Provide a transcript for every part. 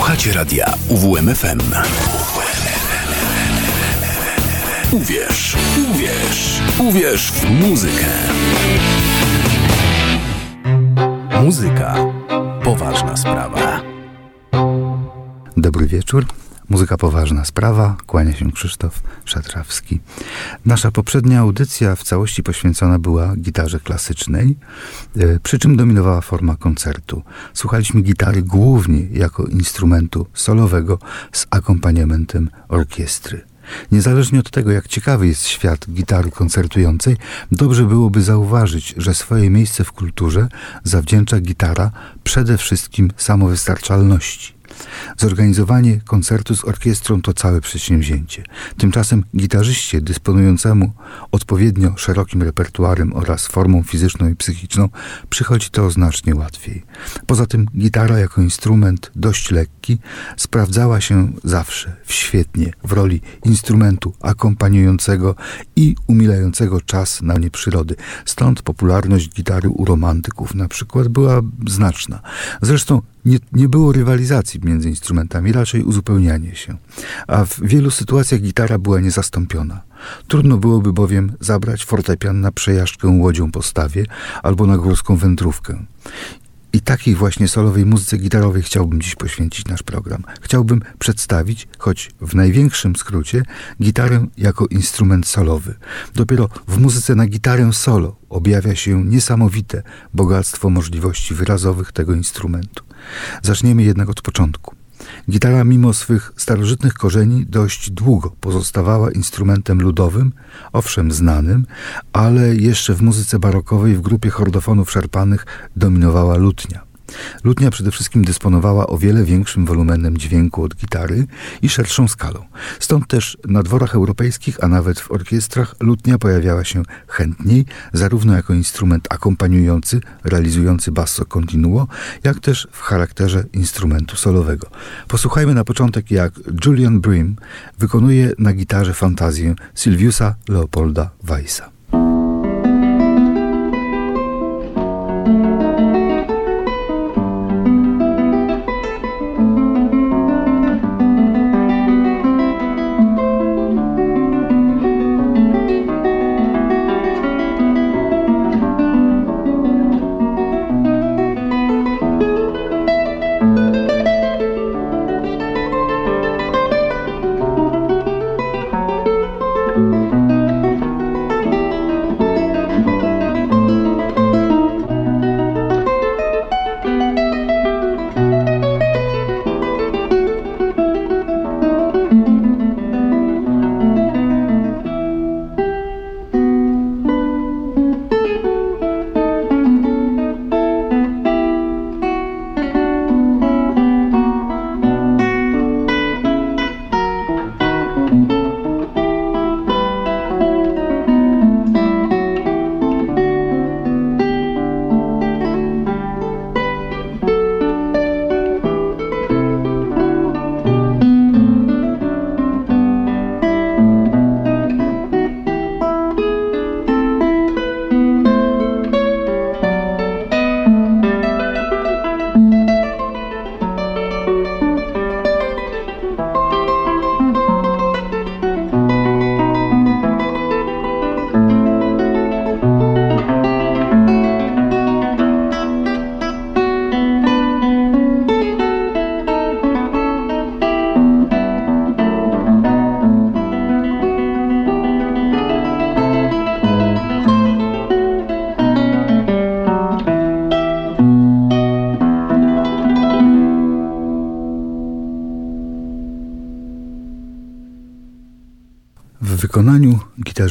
Słuchacie radia UWMFM. Uwierz, uwierz, uwierz w muzykę. Muzyka. Poważna sprawa. Dobry wieczór. Muzyka poważna sprawa. Kłania się Krzysztof Szatrawski. Nasza poprzednia audycja w całości poświęcona była gitarze klasycznej, e, przy czym dominowała forma koncertu. Słuchaliśmy gitary głównie jako instrumentu solowego z akompaniamentem orkiestry. Niezależnie od tego, jak ciekawy jest świat gitary koncertującej, dobrze byłoby zauważyć, że swoje miejsce w kulturze zawdzięcza gitara przede wszystkim samowystarczalności. Zorganizowanie koncertu z orkiestrą to całe przedsięwzięcie. Tymczasem gitarzyście dysponującemu odpowiednio szerokim repertuarem oraz formą fizyczną i psychiczną przychodzi to znacznie łatwiej. Poza tym gitara jako instrument dość lekki sprawdzała się zawsze świetnie w roli instrumentu akompaniującego i umilającego czas na nie przyrody. Stąd popularność gitary u romantyków na przykład była znaczna. Zresztą nie, nie było rywalizacji między instrumentami, raczej uzupełnianie się. A w wielu sytuacjach gitara była niezastąpiona. Trudno byłoby bowiem zabrać fortepian na przejażdżkę łodzią po stawie albo na górską wędrówkę. I takiej właśnie solowej muzyce gitarowej chciałbym dziś poświęcić nasz program. Chciałbym przedstawić, choć w największym skrócie, gitarę jako instrument solowy. Dopiero w muzyce na gitarę solo objawia się niesamowite bogactwo możliwości wyrazowych tego instrumentu. Zaczniemy jednak od początku. Gitara, mimo swych starożytnych korzeni, dość długo pozostawała instrumentem ludowym, owszem znanym, ale jeszcze w muzyce barokowej w grupie hordofonów szarpanych dominowała lutnia. Lutnia przede wszystkim dysponowała o wiele większym wolumenem dźwięku od gitary i szerszą skalą. Stąd też na dworach europejskich, a nawet w orkiestrach, lutnia pojawiała się chętniej, zarówno jako instrument akompaniujący, realizujący basso continuo, jak też w charakterze instrumentu solowego. Posłuchajmy na początek, jak Julian Brim wykonuje na gitarze fantazję Silviusa Leopolda Weissa.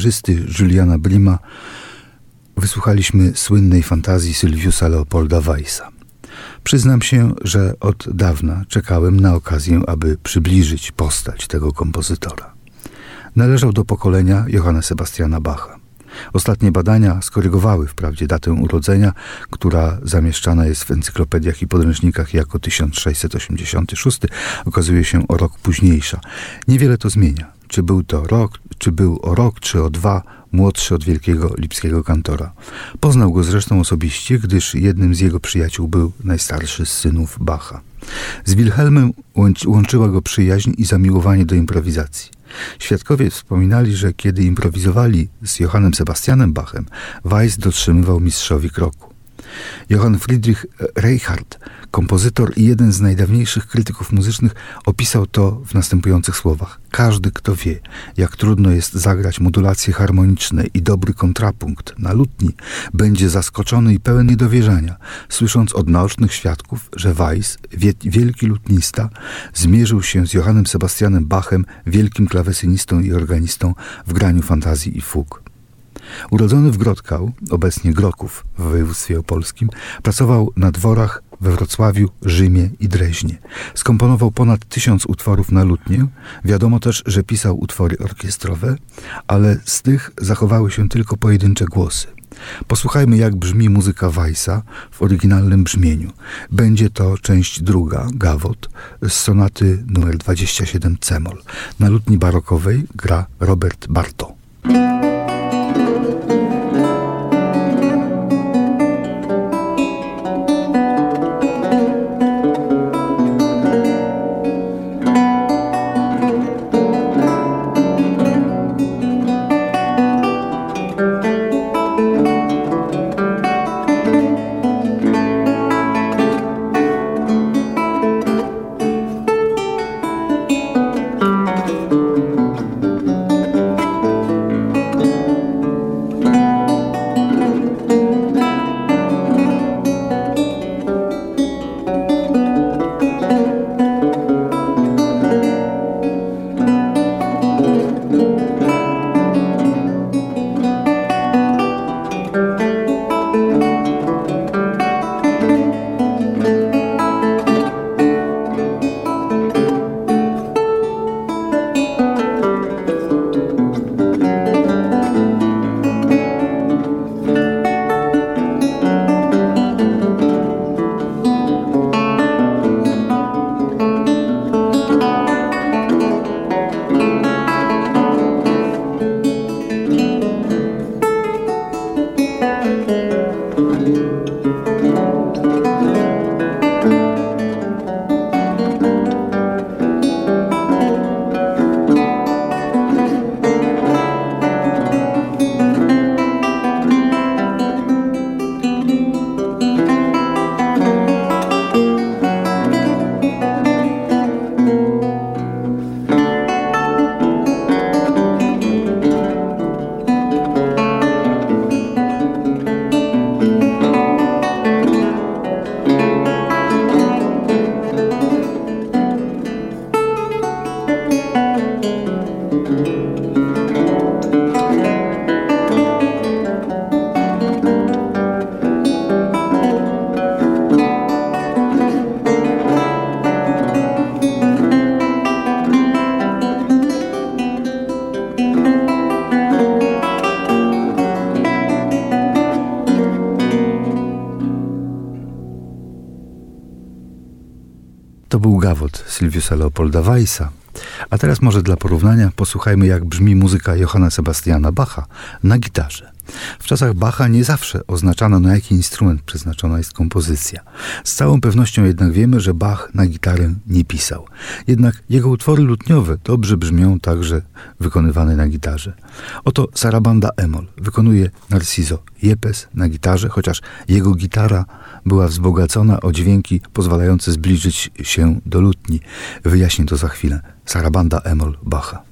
Gitarzysty Juliana Brima wysłuchaliśmy słynnej fantazji Sylwiusa Leopolda Weissa. Przyznam się, że od dawna czekałem na okazję, aby przybliżyć postać tego kompozytora. Należał do pokolenia Johanna Sebastiana Bacha. Ostatnie badania skorygowały wprawdzie datę urodzenia, która zamieszczana jest w encyklopediach i podręcznikach jako 1686, okazuje się o rok późniejsza. Niewiele to zmienia. Czy był to rok, czy był o rok, czy o dwa młodszy od wielkiego lipskiego kantora. Poznał go zresztą osobiście, gdyż jednym z jego przyjaciół był najstarszy z synów Bacha. Z Wilhelmem łączyła go przyjaźń i zamiłowanie do improwizacji. Świadkowie wspominali, że kiedy improwizowali z Johannem Sebastianem Bachem, Weiss dotrzymywał mistrzowi kroku. Johann Friedrich Reichardt, kompozytor i jeden z najdawniejszych krytyków muzycznych, opisał to w następujących słowach. Każdy, kto wie, jak trudno jest zagrać modulacje harmoniczne i dobry kontrapunkt na lutni, będzie zaskoczony i pełen niedowierzania, słysząc od naocznych świadków, że Weiss, wielki lutnista, zmierzył się z Johannem Sebastianem Bachem, wielkim klawesynistą i organistą w graniu fantazji i fug. Urodzony w Grodkał, obecnie Groków w województwie opolskim, pracował na dworach we Wrocławiu, Rzymie i Dreźnie. Skomponował ponad tysiąc utworów na lutnię. Wiadomo też, że pisał utwory orkiestrowe, ale z tych zachowały się tylko pojedyncze głosy. Posłuchajmy, jak brzmi muzyka Weissa w oryginalnym brzmieniu. Będzie to część druga, Gawot, z sonaty numer 27 Cemol. Na lutni barokowej gra Robert Barto. Sylwiusa Leopolda Weissa. A teraz może dla porównania posłuchajmy, jak brzmi muzyka Johanna Sebastiana Bacha na gitarze. W czasach Bacha nie zawsze oznaczano, na jaki instrument przeznaczona jest kompozycja. Z całą pewnością jednak wiemy, że Bach na gitarę nie pisał. Jednak jego utwory lutniowe dobrze brzmią także wykonywane na gitarze. Oto Sarabanda Emol wykonuje Narciso Yepes na gitarze, chociaż jego gitara była wzbogacona o dźwięki pozwalające zbliżyć się do lutni. Wyjaśnię to za chwilę. Sarabanda Emol Bacha.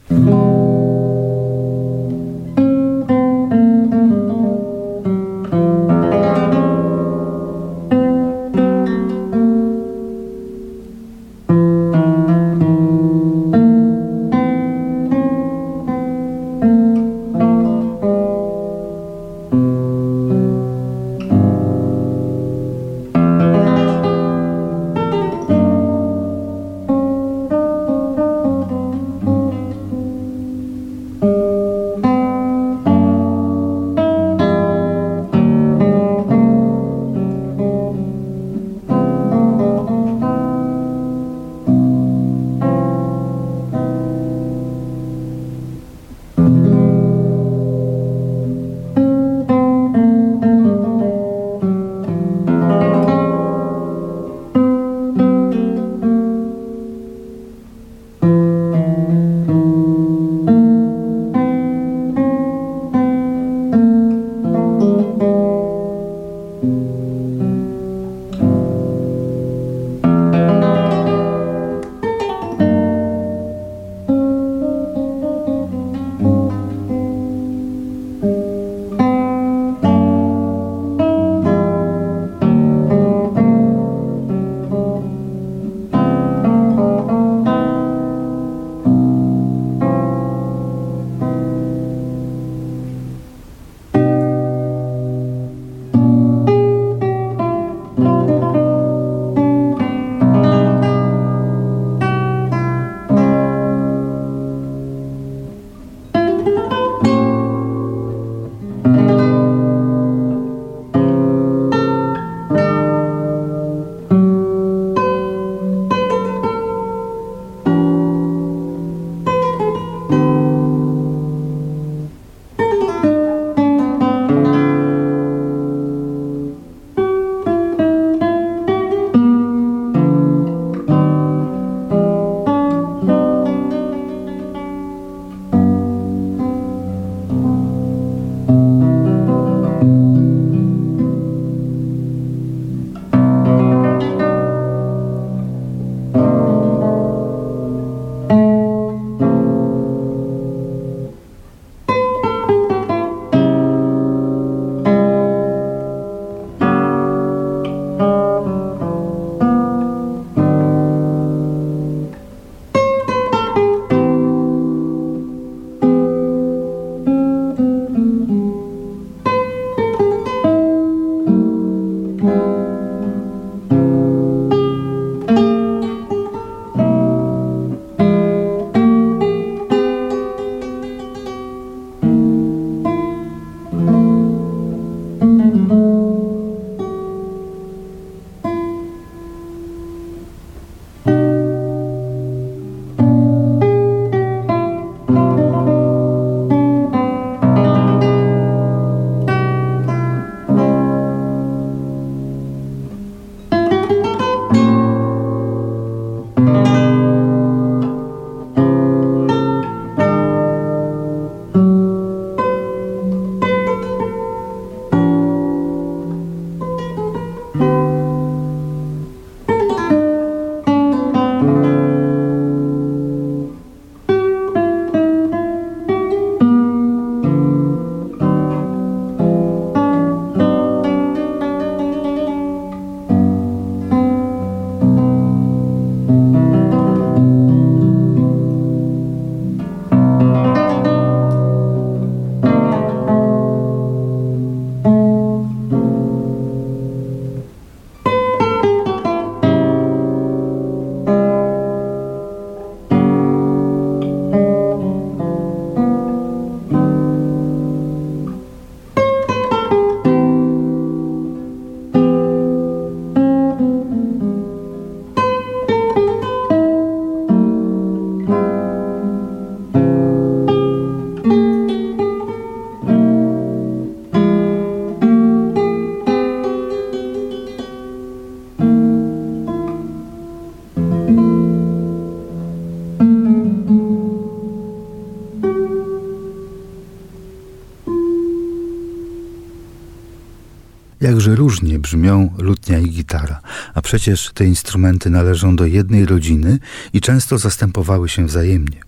Jakże różnie brzmią lutnia i gitara, a przecież te instrumenty należą do jednej rodziny i często zastępowały się wzajemnie.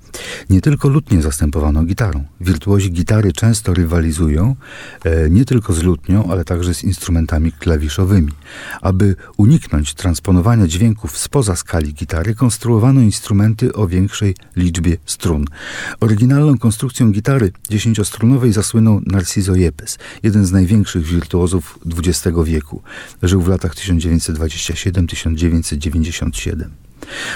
Nie tylko lutnię zastępowano gitarą. Wirtuozi gitary często rywalizują e, nie tylko z lutnią, ale także z instrumentami klawiszowymi. Aby uniknąć transponowania dźwięków spoza skali gitary, konstruowano instrumenty o większej liczbie strun. Oryginalną konstrukcją gitary dziesięciostrunowej zasłynął Narciso Yepes, jeden z największych wirtuozów XX wieku. Żył w latach 1927-1997.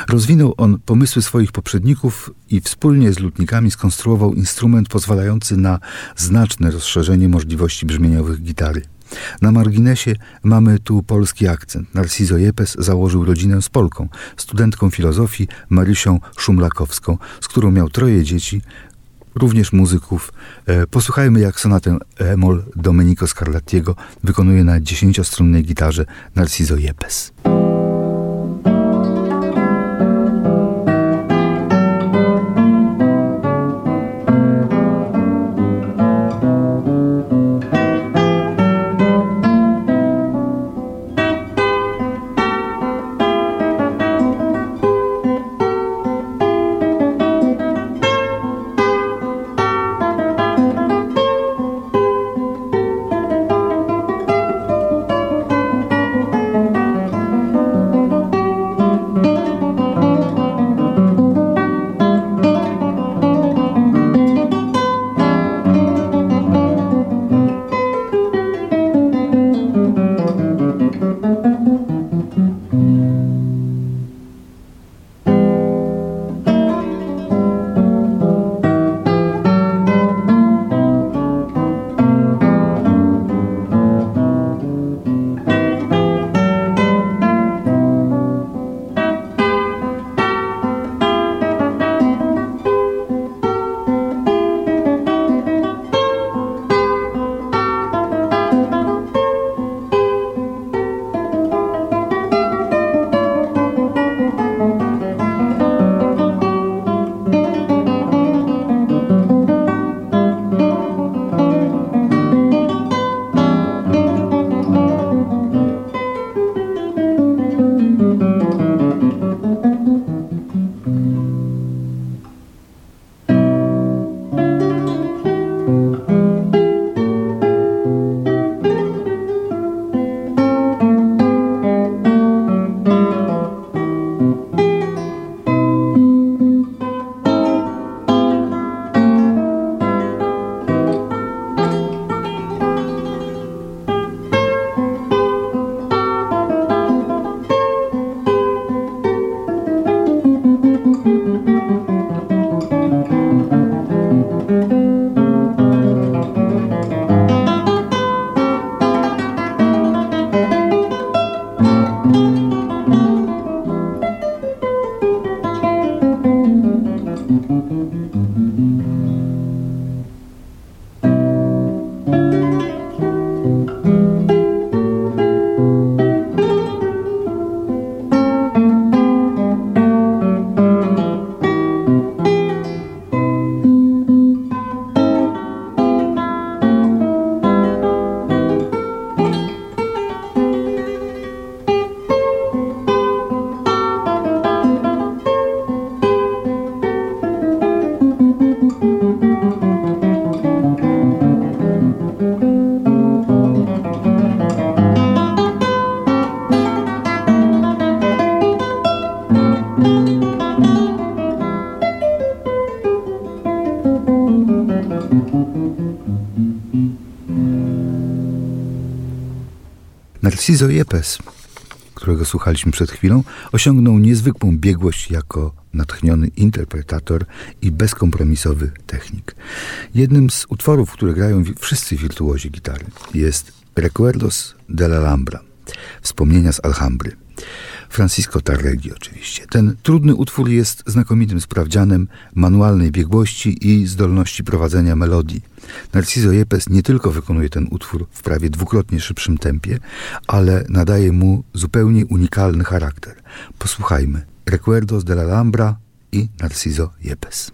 Rozwinął on pomysły swoich poprzedników i wspólnie z lutnikami skonstruował instrument pozwalający na znaczne rozszerzenie możliwości brzmieniowych gitary. Na marginesie mamy tu polski akcent. Narciso Jepes założył rodzinę z Polką, studentką filozofii Marysią Szumlakowską, z którą miał troje dzieci, również muzyków. E, posłuchajmy, jak sonatę Emol Domenico Scarlattiego wykonuje na dziesięciostrunnej gitarze Narciso Jepes. Narciso Yepes, którego słuchaliśmy przed chwilą, osiągnął niezwykłą biegłość jako natchniony interpretator i bezkompromisowy technik. Jednym z utworów, które grają wszyscy wirtuozi gitary, jest Recuerdos de la Alhambra, wspomnienia z Alhambry. Francisco Tarregi oczywiście. Ten trudny utwór jest znakomitym sprawdzianem manualnej biegłości i zdolności prowadzenia melodii. Narciso Yepes nie tylko wykonuje ten utwór w prawie dwukrotnie szybszym tempie, ale nadaje mu zupełnie unikalny charakter. Posłuchajmy. Recuerdos de la Alhambra i Narciso Yepes.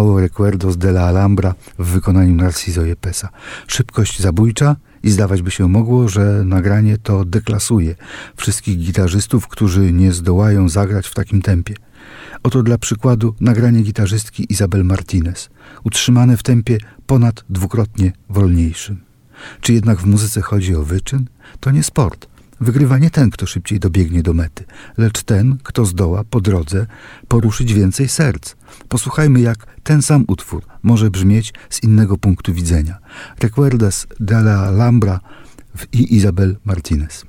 Brzmiało Recuerdos de la Alhambra w wykonaniu Narciso Yepesa. Szybkość zabójcza i zdawać by się mogło, że nagranie to deklasuje wszystkich gitarzystów, którzy nie zdołają zagrać w takim tempie. Oto dla przykładu nagranie gitarzystki Isabel Martinez, utrzymane w tempie ponad dwukrotnie wolniejszym. Czy jednak w muzyce chodzi o wyczyn? To nie sport. Wygrywa nie ten, kto szybciej dobiegnie do mety, lecz ten, kto zdoła po drodze poruszyć więcej serc. Posłuchajmy, jak ten sam utwór może brzmieć z innego punktu widzenia. Recuerdas de la Alhambra w I Isabel Martinez.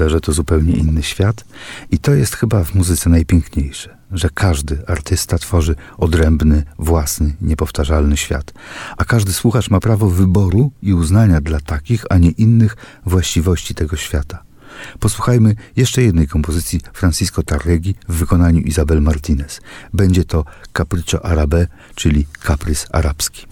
Prawda, że to zupełnie inny świat. I to jest chyba w muzyce najpiękniejsze, że każdy artysta tworzy odrębny, własny, niepowtarzalny świat. A każdy słuchacz ma prawo wyboru i uznania dla takich, a nie innych właściwości tego świata. Posłuchajmy jeszcze jednej kompozycji Francisco Tarregi w wykonaniu Isabel Martinez. Będzie to Capriccio Arabe, czyli kaprys arabski.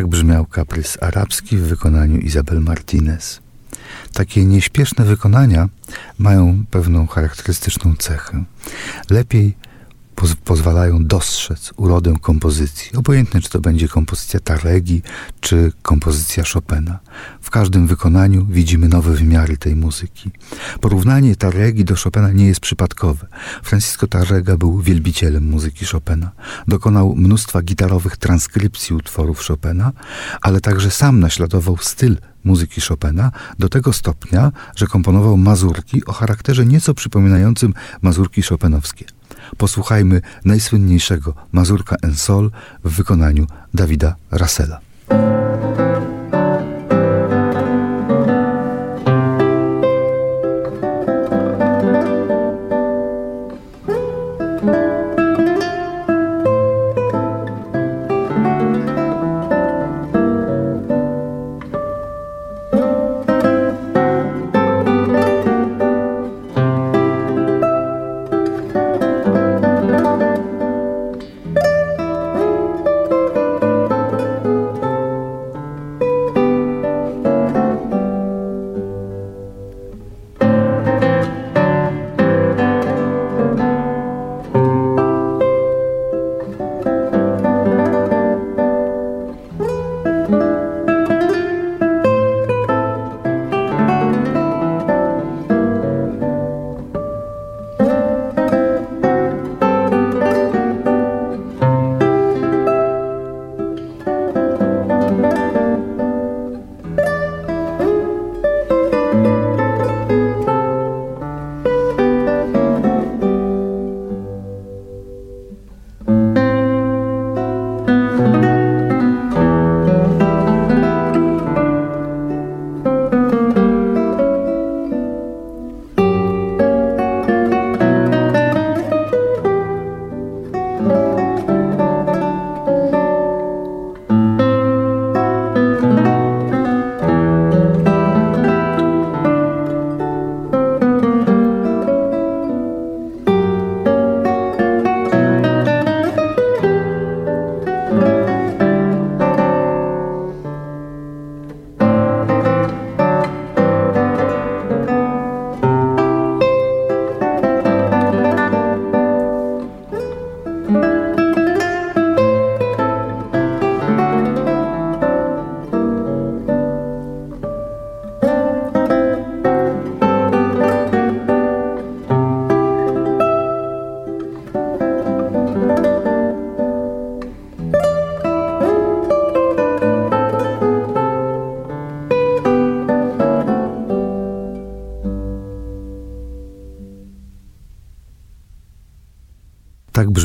Tak brzmiał kaprys arabski w wykonaniu Izabel Martinez. Takie nieśpieszne wykonania mają pewną charakterystyczną cechę. Lepiej poz pozwalają dostrzec urodę kompozycji. Obojętne, czy to będzie kompozycja Taregi, czy kompozycja Chopina. W każdym wykonaniu widzimy nowe wymiary tej muzyki. Porównanie Taregi do Chopina nie jest przypadkowe. Francisco Tarrega był wielbicielem muzyki Chopina. Dokonał mnóstwa gitarowych transkrypcji utworów Chopina, ale także sam naśladował styl muzyki Chopina do tego stopnia, że komponował mazurki o charakterze nieco przypominającym mazurki chopinowskie. Posłuchajmy najsłynniejszego mazurka en sol w wykonaniu Dawida Russella.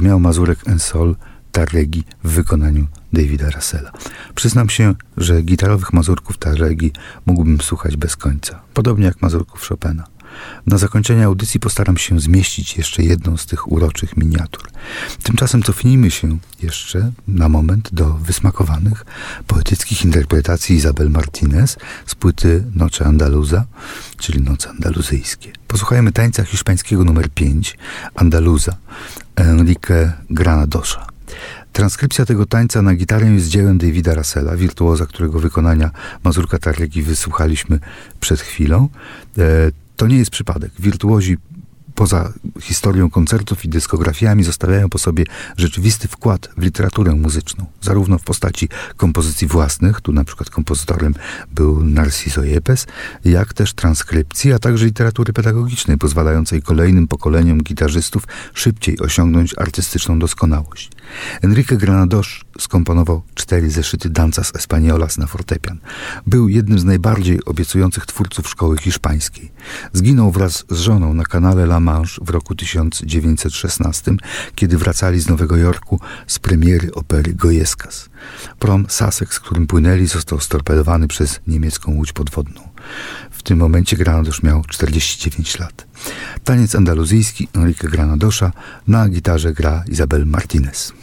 Brzmiał Mazurek en Sol Tarregi w wykonaniu Davida Russella. Przyznam się, że gitarowych mazurków Tarregi mógłbym słuchać bez końca, podobnie jak mazurków Chopina. Na zakończenie audycji postaram się zmieścić jeszcze jedną z tych uroczych miniatur. Tymczasem cofnijmy się jeszcze na moment do wysmakowanych poetyckich interpretacji Izabel Martinez z płyty Noce Andaluza, czyli Noce Andaluzyjskie. Posłuchajmy tańca hiszpańskiego numer 5, Andaluza, Enrique Granadosza. Transkrypcja tego tańca na gitarę jest dziełem Davida Russella, wirtuoza, którego wykonania Mazurka Tarlegi wysłuchaliśmy przed chwilą. To nie jest przypadek. Wirtuozi poza historią koncertów i dyskografiami zostawiają po sobie rzeczywisty wkład w literaturę muzyczną, zarówno w postaci kompozycji własnych, tu na przykład kompozytorem był Narciso Yepes, jak też transkrypcji, a także literatury pedagogicznej, pozwalającej kolejnym pokoleniom gitarzystów szybciej osiągnąć artystyczną doskonałość. Enrique Granados skomponował cztery zeszyty Danzas Españolas na fortepian. Był jednym z najbardziej obiecujących twórców szkoły hiszpańskiej. Zginął wraz z żoną na kanale La Manche w roku 1916, kiedy wracali z Nowego Jorku z premiery opery Goyescas. Prom Sussex, którym płynęli, został storpedowany przez niemiecką łódź podwodną. W tym momencie Granados miał 49 lat. Taniec andaluzyjski Enrique Granadosza na gitarze gra Isabel Martinez.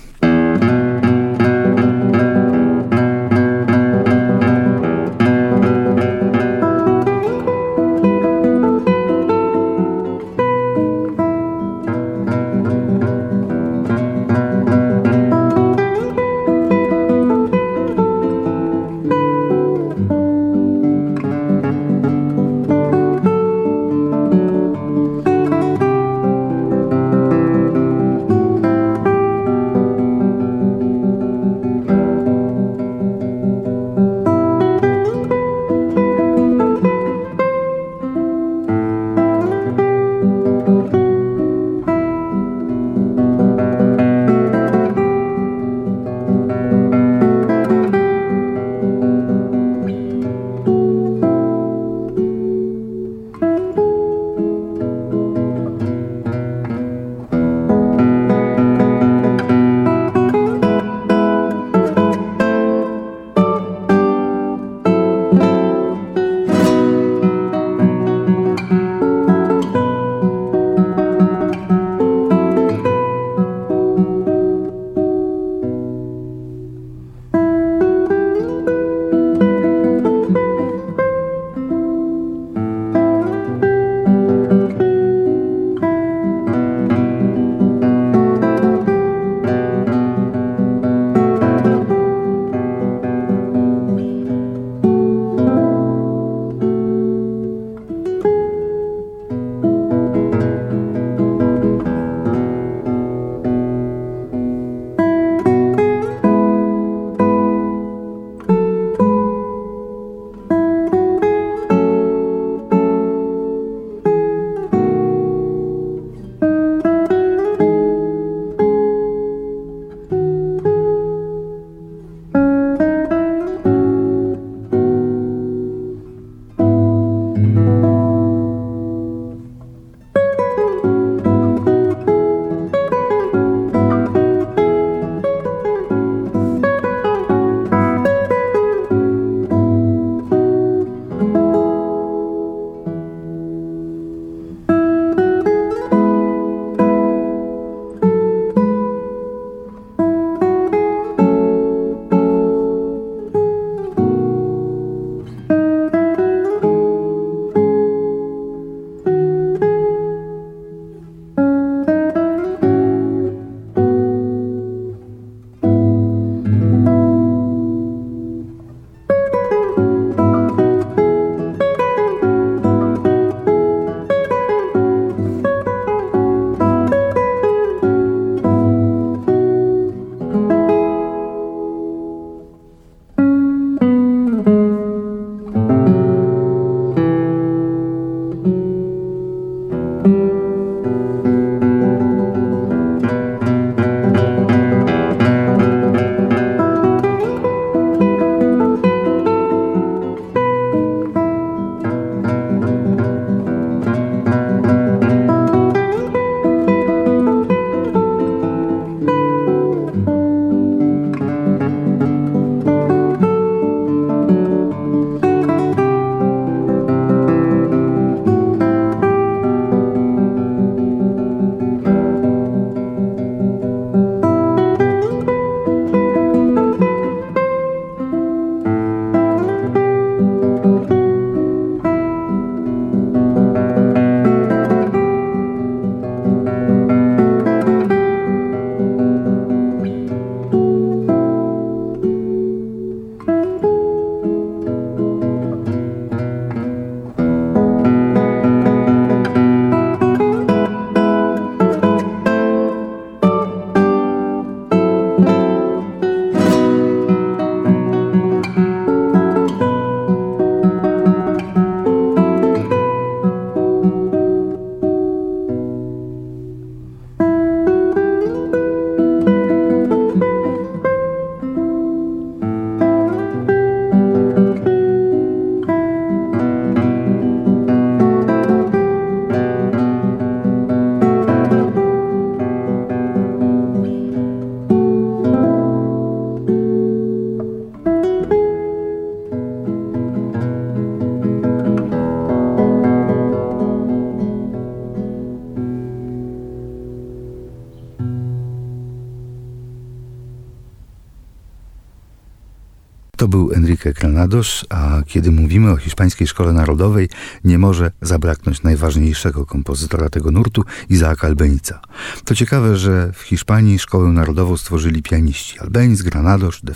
Był Enrique Granados, a kiedy mówimy o hiszpańskiej szkole narodowej, nie może zabraknąć najważniejszego kompozytora tego nurtu, Izaaka Albenica. To ciekawe, że w Hiszpanii szkołę narodową stworzyli pianiści Albeniz, Granados, De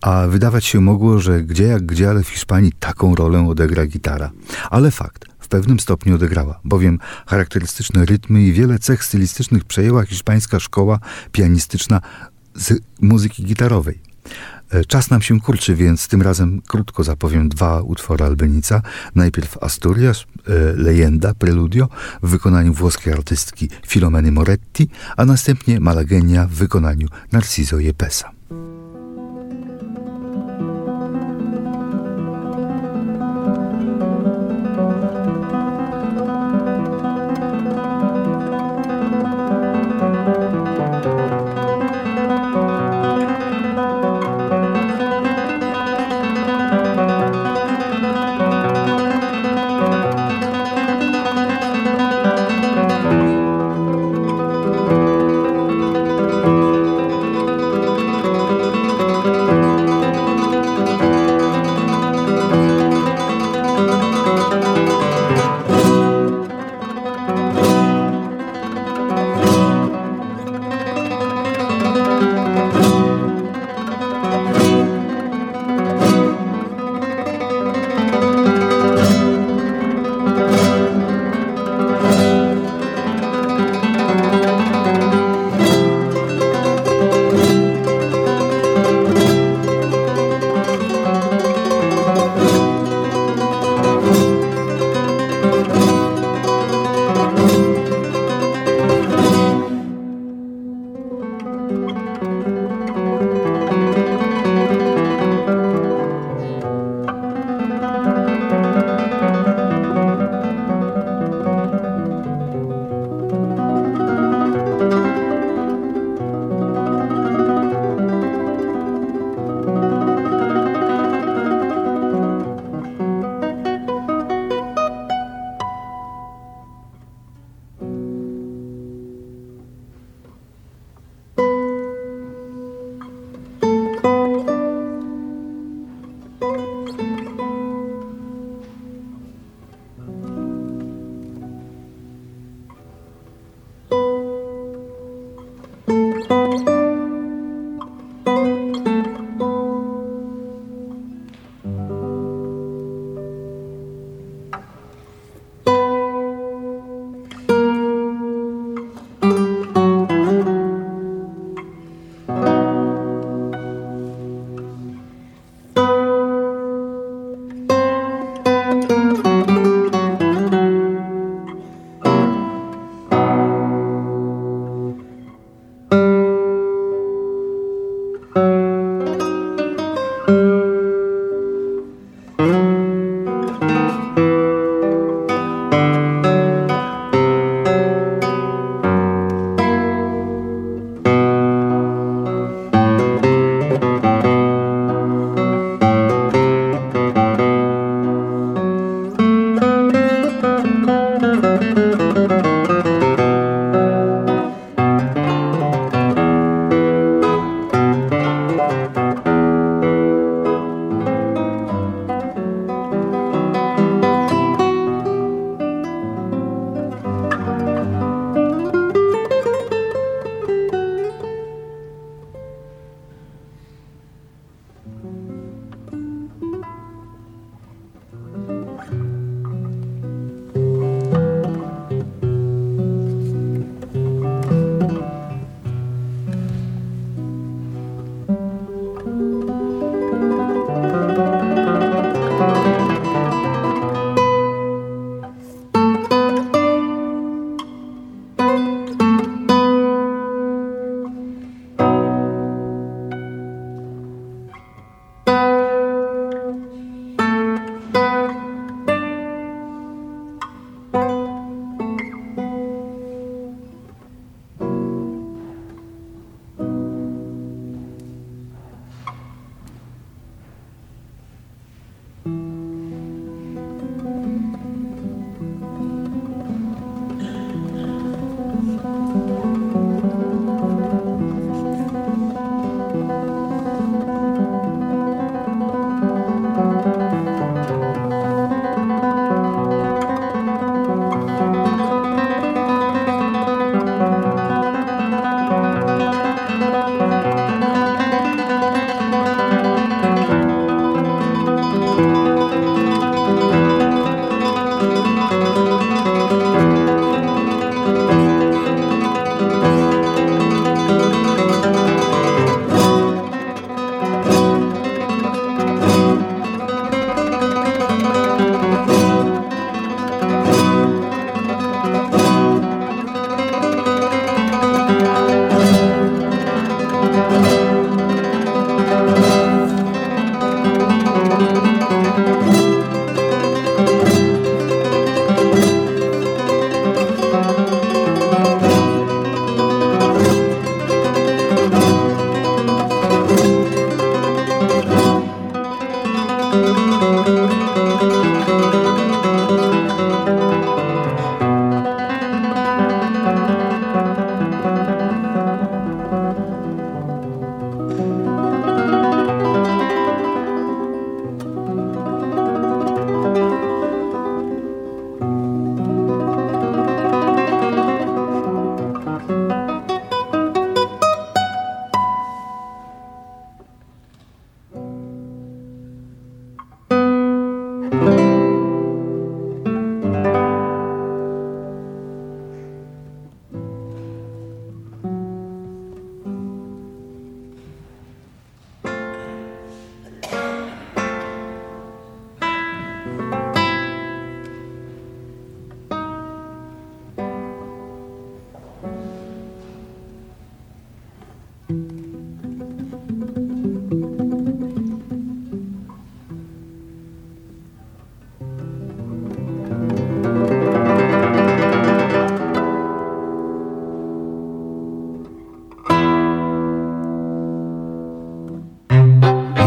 a wydawać się mogło, że gdzie jak gdzie, ale w Hiszpanii taką rolę odegra gitara. Ale fakt, w pewnym stopniu odegrała, bowiem charakterystyczne rytmy i wiele cech stylistycznych przejęła hiszpańska szkoła pianistyczna z muzyki gitarowej. E, czas nam się kurczy, więc tym razem krótko zapowiem dwa utwory Albenica. Najpierw Asturias, e, Leyenda, Preludio w wykonaniu włoskiej artystki Filomeny Moretti, a następnie Malagenia w wykonaniu Narciso Jepesa.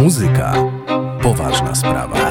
Muzyka. Poważna sprawa.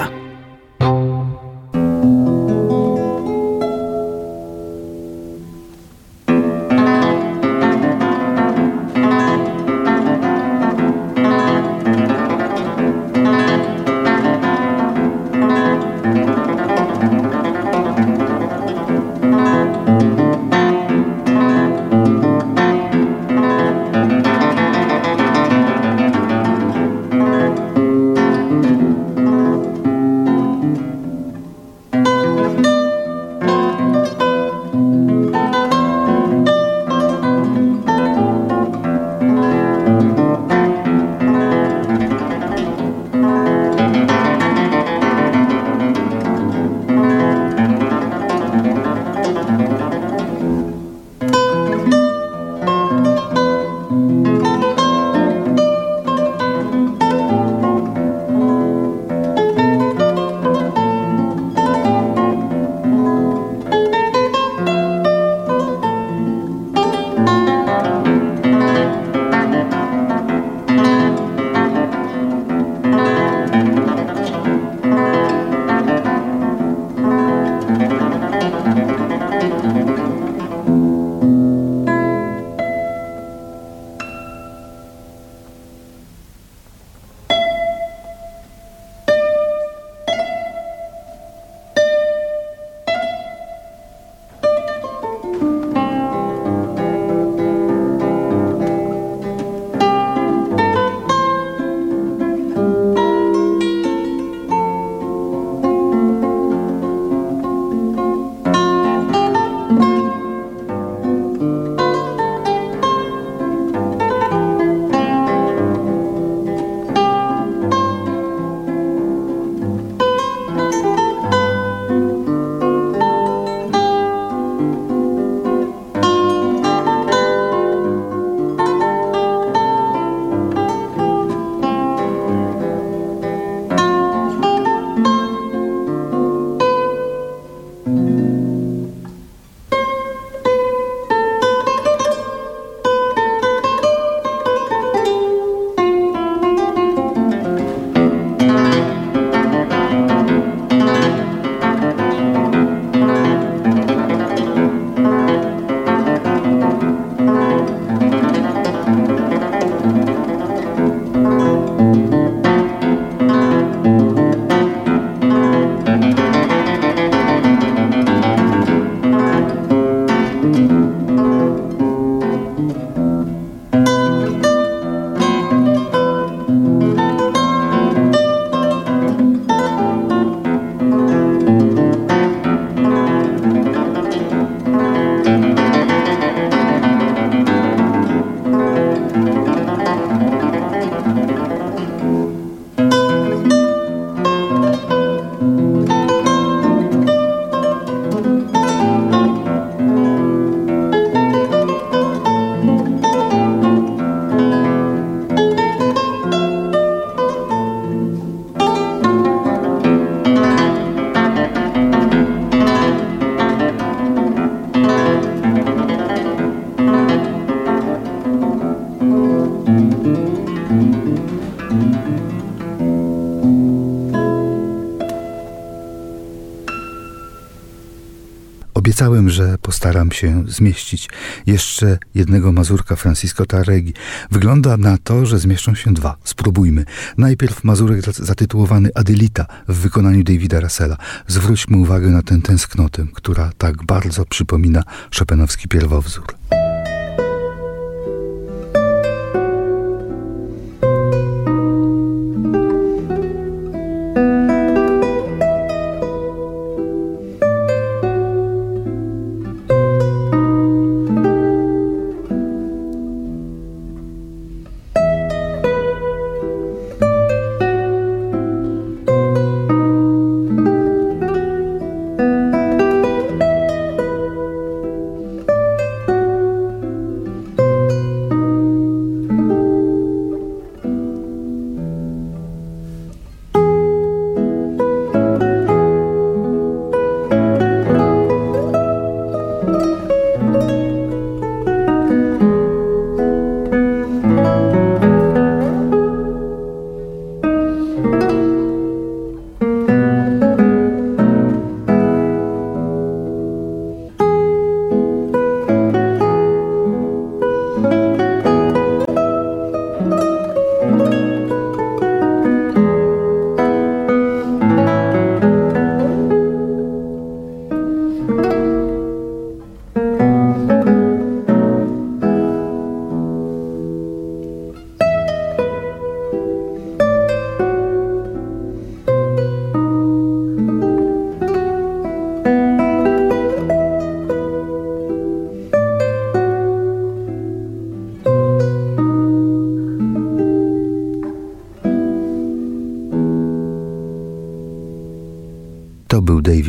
Obiecałem, że postaram się zmieścić jeszcze jednego Mazurka Francisco Tarregi. Wygląda na to, że zmieszczą się dwa. Spróbujmy. Najpierw Mazurek zatytułowany Adelita w wykonaniu Davida Russella. Zwróćmy uwagę na tę tęsknotę, która tak bardzo przypomina Chopinowski pierwowzór.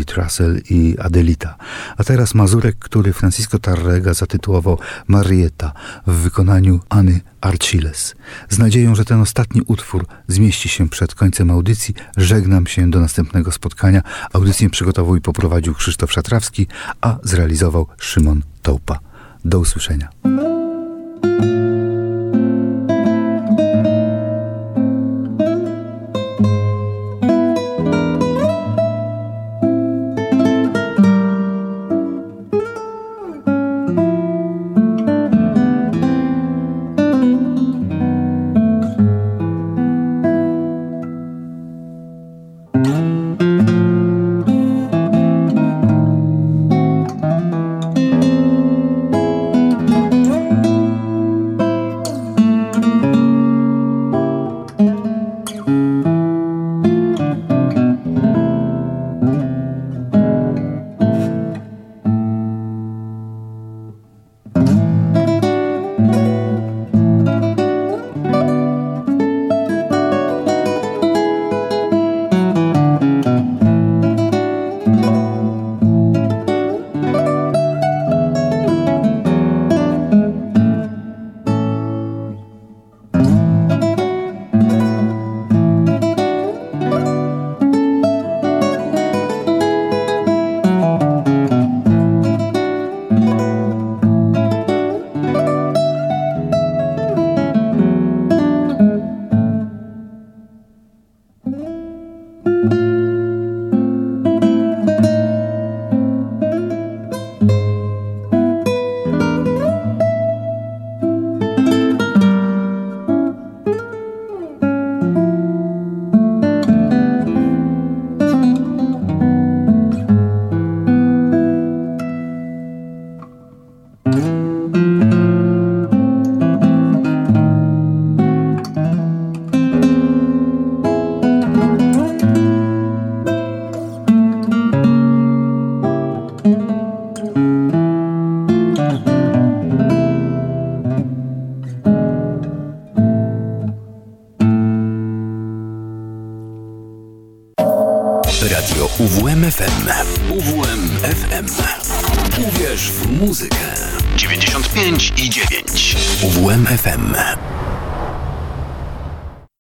David Russell i Adelita. A teraz Mazurek, który Francisco Tarrega zatytułował Marietta w wykonaniu Anny Archiles. Z nadzieją, że ten ostatni utwór zmieści się przed końcem audycji, żegnam się do następnego spotkania. Audycję przygotował i poprowadził Krzysztof Szatrawski, a zrealizował Szymon Tołpa. Do usłyszenia.